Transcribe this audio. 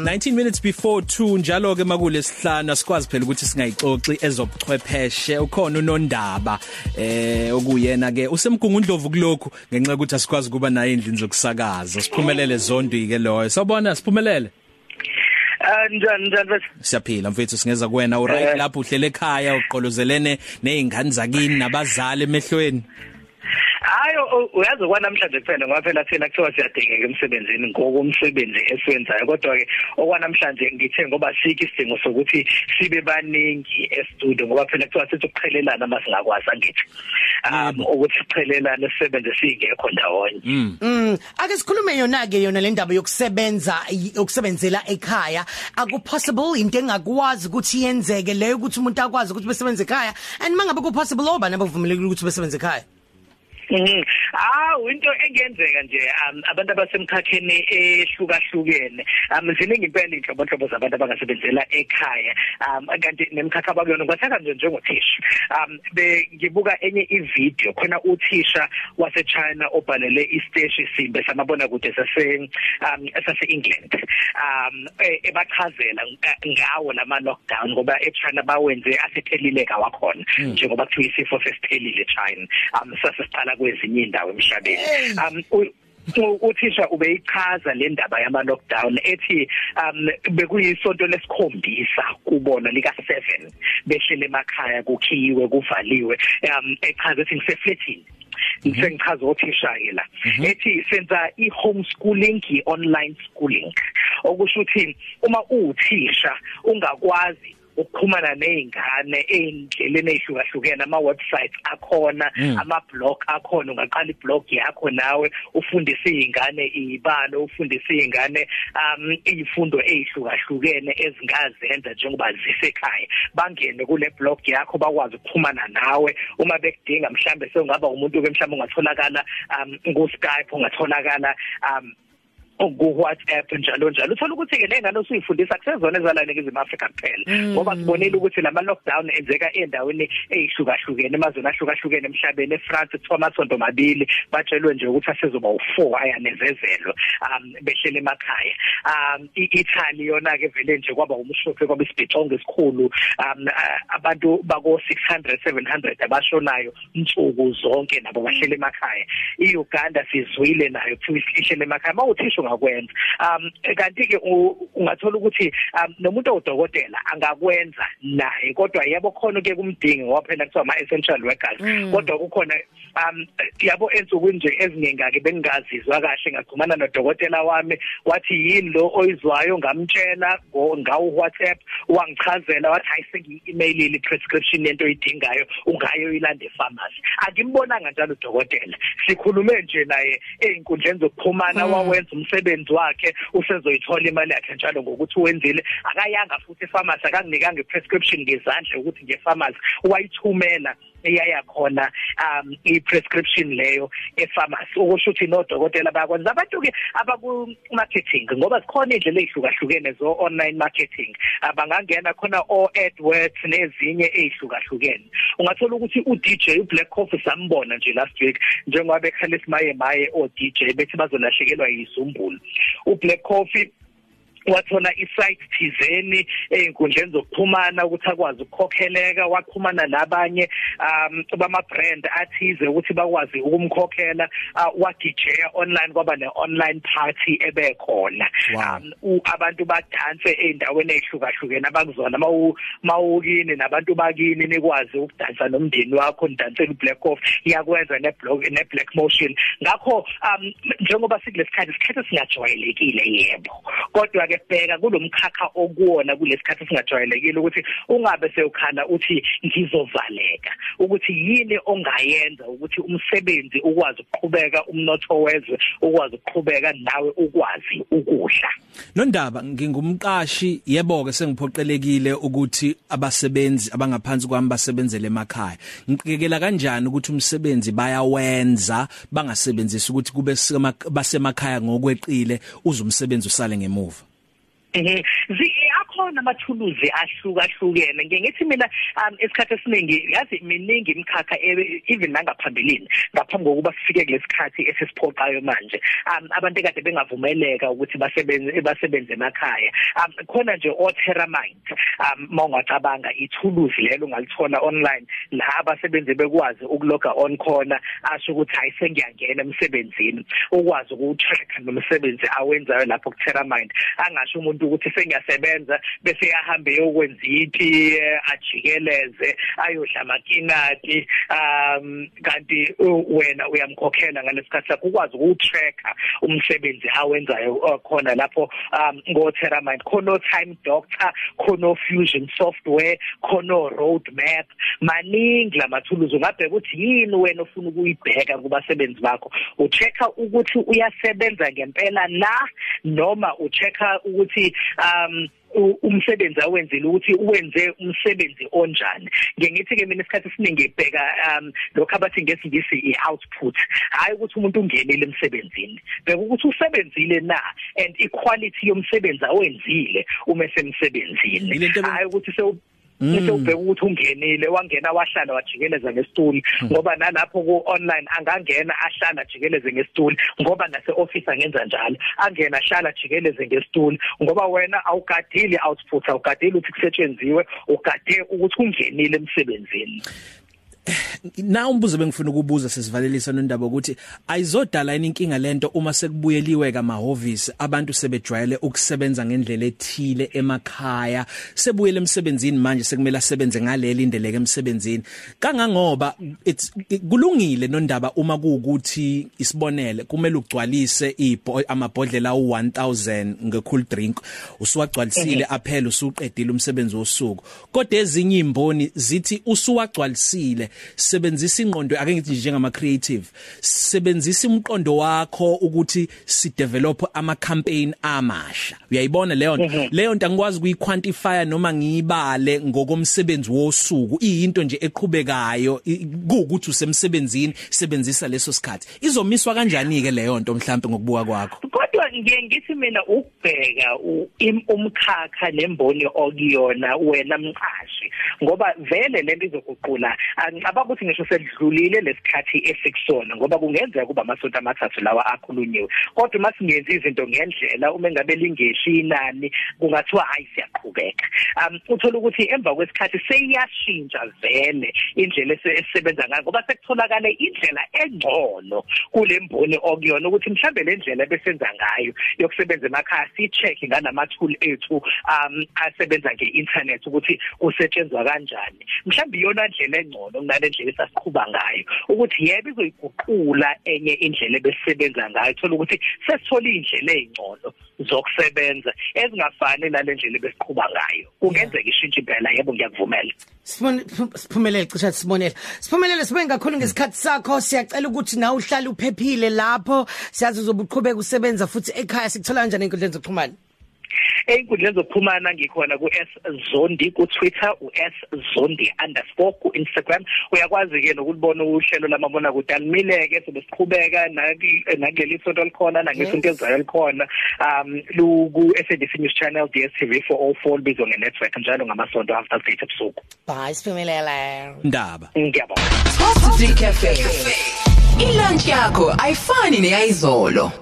19 minutes before 2 njalo ke makule sihlanu asikwazi phela ukuthi singayixoxi ezobuchwepheshe. Ukhona unondaba eh okuyena ke usemgungundlovu kulokhu ngenxa ukuthi asikwazi kuba nayo indlini zokusakaza. Siphumelele zondi ke loyo. Sabona siphumelele? Njani njani bese siyaphila mfethu singeza kuwena. Uright lapho uhlele ekhaya uqolozelene nezingane zakini nabazali emehlweni. Uyazi kwanamhlanje kuphela ngoba phela thina kuthiwa siyadingeka emsebenzini ngokomsebenzi esiwenzayo. Kodwa ke okwanamhlanje ngithe ngoba siki isidingo sokuthi sibe baningi e-studio ngoba phela kuthiwa sithi ukuqhelelana masingakwazi angithi. Um ukuthi siqhelelane sisebenze singekho ndawonye. Mm. Ake sikhulume yona ke yona le ndaba yokusebenza yokusebenzela ekhaya. Aku possible into engakwazi ukuthi yenzeke leyo ukuthi umuntu akwazi ukuthi besebenze ekhaya? And mangabe ku possible oba nabavumelekile ukuthi besebenze ekhaya? Mhm. Ah, into engenzeka nje um abantu abasemkhakheni ehlukahlukene. Um ziningi impela inhlobonhlobo zabantu abangasebenzela ekhaya. Um kanti nemkhakha abakuyona ngathatha nje njengothisha. Um bengibuka enye ivideo khona uthisha wase China obhalele isteshi simbe samabona kude sase um sase England. Um ebachazela ngawo lama lockdown ngoba eChina bawenze asiphelile kawakhona njengoba kuthiwa isifo sesiphelile eChina. Um sasesiqala kwezinye indawo emhlabeni. Um uthisha ubeyichaza le ndaba yama lockdown ethi um bekuyisonto lesikhombisa kubona lika 7 behlele emakhaya kukhiwe kuvaliwe. Um echaza ethi ngisefletini ngisengichaza othisha ke la ethi senza i-homeschooling i-online schooling. Okusho ukuthi uma uwuthisha ungakwazi ukuxhumana nezingane endleleni ezihlukahlukene ama websites akhona ama blog akhona ungaqala iblog yakho nawe ufundise izingane izibalo ufundise izingane um izifundo ezihlukahlukene ezingazenza njengoba zisekhaya. Bangene kule blog yakho bakwazi ukuxhumana nawe. Uma bekudinga mhlambe sengaba umuntu ke mhlambe ungatholakala um ku Skype ungatholakala um ku WhatsApp njalo njalo. Uthola ukuthi ke lengane usuyifundisa kusezona ezala nekezimo Africa kuphela. Ngoba sibonile ukuthi lama lockdown enzeka endaweni ezihlukahlukene emazweni ahlukahlukene emhlabeni eFrance kuthiwa amasonto mabili batshelwe nje ukuthi asezoba u4 ayanezezelo um behlele emakhaya. Um iItaly yona ke vele nje kwaba umshophe kwaba isibhicongo esikhulu. Um abantu bako 600 700 abashonayo insuku zonke nabo bahlele emakhaya. iUganda sizwile nayo kuthiwa ihlele emakhaya. Mawuthisho ungakwenza um kanti ke ungathola ukuthi um nomuntu odokotela angakwenza naye kodwa yebo khona ke kumdingi ngoba phela kuthiwa ama essential workers kodwa kukhona um yabo ensukwini nje ezingengake bengingazizwa kahle ngaxhumana nodokotela wami wathi yini lo oyizwayo ngamtshela ngawo WhatsApp wangichazela wathi ayisengi-emailile prescription yento oyidingayo ungayo ilande pharmacy akimbonanga njalo udokotela. Sikhulume nje naye einkundleni zokuxhumana wawenza umsebenzi wakhe usezoyithola imali yakhe njalo ngokuthi wenzile. Akayanga futhi epharmacy akanginikanga iprescription ngezandla ukuthi ngepharmacy wayithumela. Eyaya khona um i-prescription leyo epharmacy. Okusho ukuthi nodokotela bayakwenza. Abantu ke abaku marketing ngoba sikhona indlela ezihlukahlukene zo online marketing abangangena khona o AdWords nezinye ezihlukahlukene ungathola ukuthi u DJ uBlack Coffee sambona nje last week njengoba bekhalisa maye maye o DJ bethi bazolahlekelwa yizumbulo uBlack Coffee wathola isite thizeni einkundleni zokuxhumana ukuthi akwazi ukukhokheleka waxhumana nabanye um bama brand athize ukuthi bakwazi ukumkhokhela wa DJ online kwaba ne online party ebekhona. Um abantu badanse eindaweni ezihlukahlukene abakuzona mawu mawukini nabantu bakini nikwazi ukudansa nomndeni wakho nidansela uBlack Coffee iyakwenza neblog neBlack Motion. Ngakho um njengoba sikulesikhathi isikhathi singajwayelekile yebo. Kodwa ke bheka kulomkhakha okuwona kulesikhathi singajwayelekile ukuthi ungabe sewukhala uthi ngizovaleka ukuthi yini ongayenza ukuthi umsebenzi ukwazi ukuqhubeka umnotho wezwe ukwazi ukuqhubeka nawe ukwazi ukudla. Nondaba ngingumqashi yebo ke sengiphoqelekile ukuthi abasebenzi abangaphansi kwami basebenzele emakhaya. Ngiqikela kanjani ukuthi umsebenzi bayawenza bangasebenzisi ukuthi kube basemakhaya ngokweqile uze umsebenzi usale ngemuva? Mhm. Akhona amathuluzi ahlukahlukene. Ngeke ngithi mina um esikhathi esiningi yazi miningi imkhakha e- even nangaphambilini ngaphambi kokuba sifike kulesikhathi esisiphoqayo manje. Um abantu kade bengavumeleka ukuthi basebenze basebenze emakhaya. Um khona nje oTerramind um mawungacabanga ithuluzi lelo ungalithola online la abasebenzi bekwazi ukuloga on khona asho ukuthi hayi sengiyangena emsebenzini ukwazi ukutrack nomsebenzi awenzayo lapho kuTerramind angasho umuntu ukuthi sengiyasebenza bese yahambe yokwenza ithi ajikeleze ayodla makinati um kanti wena uyamkhokhela ngalesikhathi sakho ukwazi ukutracker umsebenzi awenzayo khona lapho um ngo Terramind khona time doctor khona fusion software khona road map maningi lamathuluzi ungabheka ukuthi yini wena ofuna ukuyibheka kubasebenzi bakho. Uchecka ukuthi uyasebenza ngempela la noma uchecka ukuthi um umsebenzi awenzile ukuthi uwenze umsebenzi onjani. Ngiyithi ke mina isikhathi esiningi ebheka um lokho abathi ngesingisi i-output. Hayi ukuthi umuntu ungenile emsebenzini. Beka ukuthi usebenzile na and equality yomsebenzi awenzile uma esemsebenzini. Hayi ukuthi bese ubheka ukuthi ungenile wangena wahlala wajikeleza ngesituli. Ngoba nalapho ku online angangena ahlala jikeleze ngesituli. Ngoba nase office angenza njalo. Angena ahlala jikeleze ngesituli. Ngoba wena awugadili output awugadili ukuthi kusetshenzwe ugade ukuthi ungenile emsebenzini. Na umbuzo bengifuna ukubuza sesivalelisa nondaba ukuthi ayizodala inkinga lento uma sekubuyeliwe kamahhovisi? Abantu sebejwayele ukusebenza ngendlela ethile emakhaya sebuyele emsebenzini manje sekumele asebenze ngaleli indeleke emsebenzini. Kangangoba it's kulungile nondaba uma kuukuthi isibonele kumele ugcwalise amabhodlela u1000 ngecool drink usuwagcwalisile aphela usuqedile umsebenzi wosuku. Kodwa ezinye imboni zithi usuwagcwalisile sebenzisa ingqondo ake ngithi njengama creative sebenzisa umqondo wakho ukuthi si develop ama campaign amasha. Uyayibona leyo nto? Leyo nto angikwazi ukuyiquantify noma ngiyibale ngokomsebenzi wosuku. Iyinto nje eqhubekayo kuukuthi usemsebenzini sebenzisa leso sikhathi. Izomiswa kanjani ke leyo nto mhlawumbe ngokubuka kwakho? Kodwa ngiye ngithi mina ukubheka umkhakha nemboni okuyona wena mqashi. Ngoba vele lento izoguqula ngicabanga ukuthi ngisho sedlulile lesikhathi esikusona ngoba kungenzeka kuba amasonto amathathu lawa akhulunyiwe. Kodwa uma singenza izinto ngendlela uma ngabe lingeshi inani kungathiwa hayi siyaqhubeka. Um uthola ukuthi emva kwesikhathi seyiyashintsha vele indlela esebenza ngayo ngoba sekutholakala indlela engcono kulemboni okuyona ukuthi mhlambe le ndlela besenza ngayo yokusebenza emakhaya si check nganama tool ethu um asebenza ngeinternet ukuthi kusetshenzwa kanjani? Mhlambe iyona ndlela engcono kunale ndlela esasiqhuba ngayo ukuthi yebo izoyiguqula enye indlela ebesebenza ngayo. Thola ukuthi sesithola indlela ezingcono zokusebenza ezingafani nale ndlela ebesiqhuba ngayo. Kungenzeka ishintshe impela yebo ngiyakuvumela. Siphumelele cisha sibonela siphumelele sibe ngakhulu ngesikhathi sakho. Siyacela ukuthi nawe uhlale uphephile lapho. Siyazi uzobuqhubeka usebenza futhi ekhaya sikuthola kanjani inkundleni zokuxhumana? Einkundleni zokuxhumana ngikhona ku S Zondi ku Twitter u S Zondi underscore ku Instagram uyakwazi ke nokulibona uhlelo lamabona kude alimileke sebesiqhubeka nakuleli sonto likhona nangesonto ezayo likhona. Um ku SABC News Channel DSTV 404 bizwa nge network njalo ngamasonto after 8 ebusuku. Bye siphumelele. Ndaba. Ngiyabonga. Coffee Cafe. Ilunch yakho ayifani neyizolo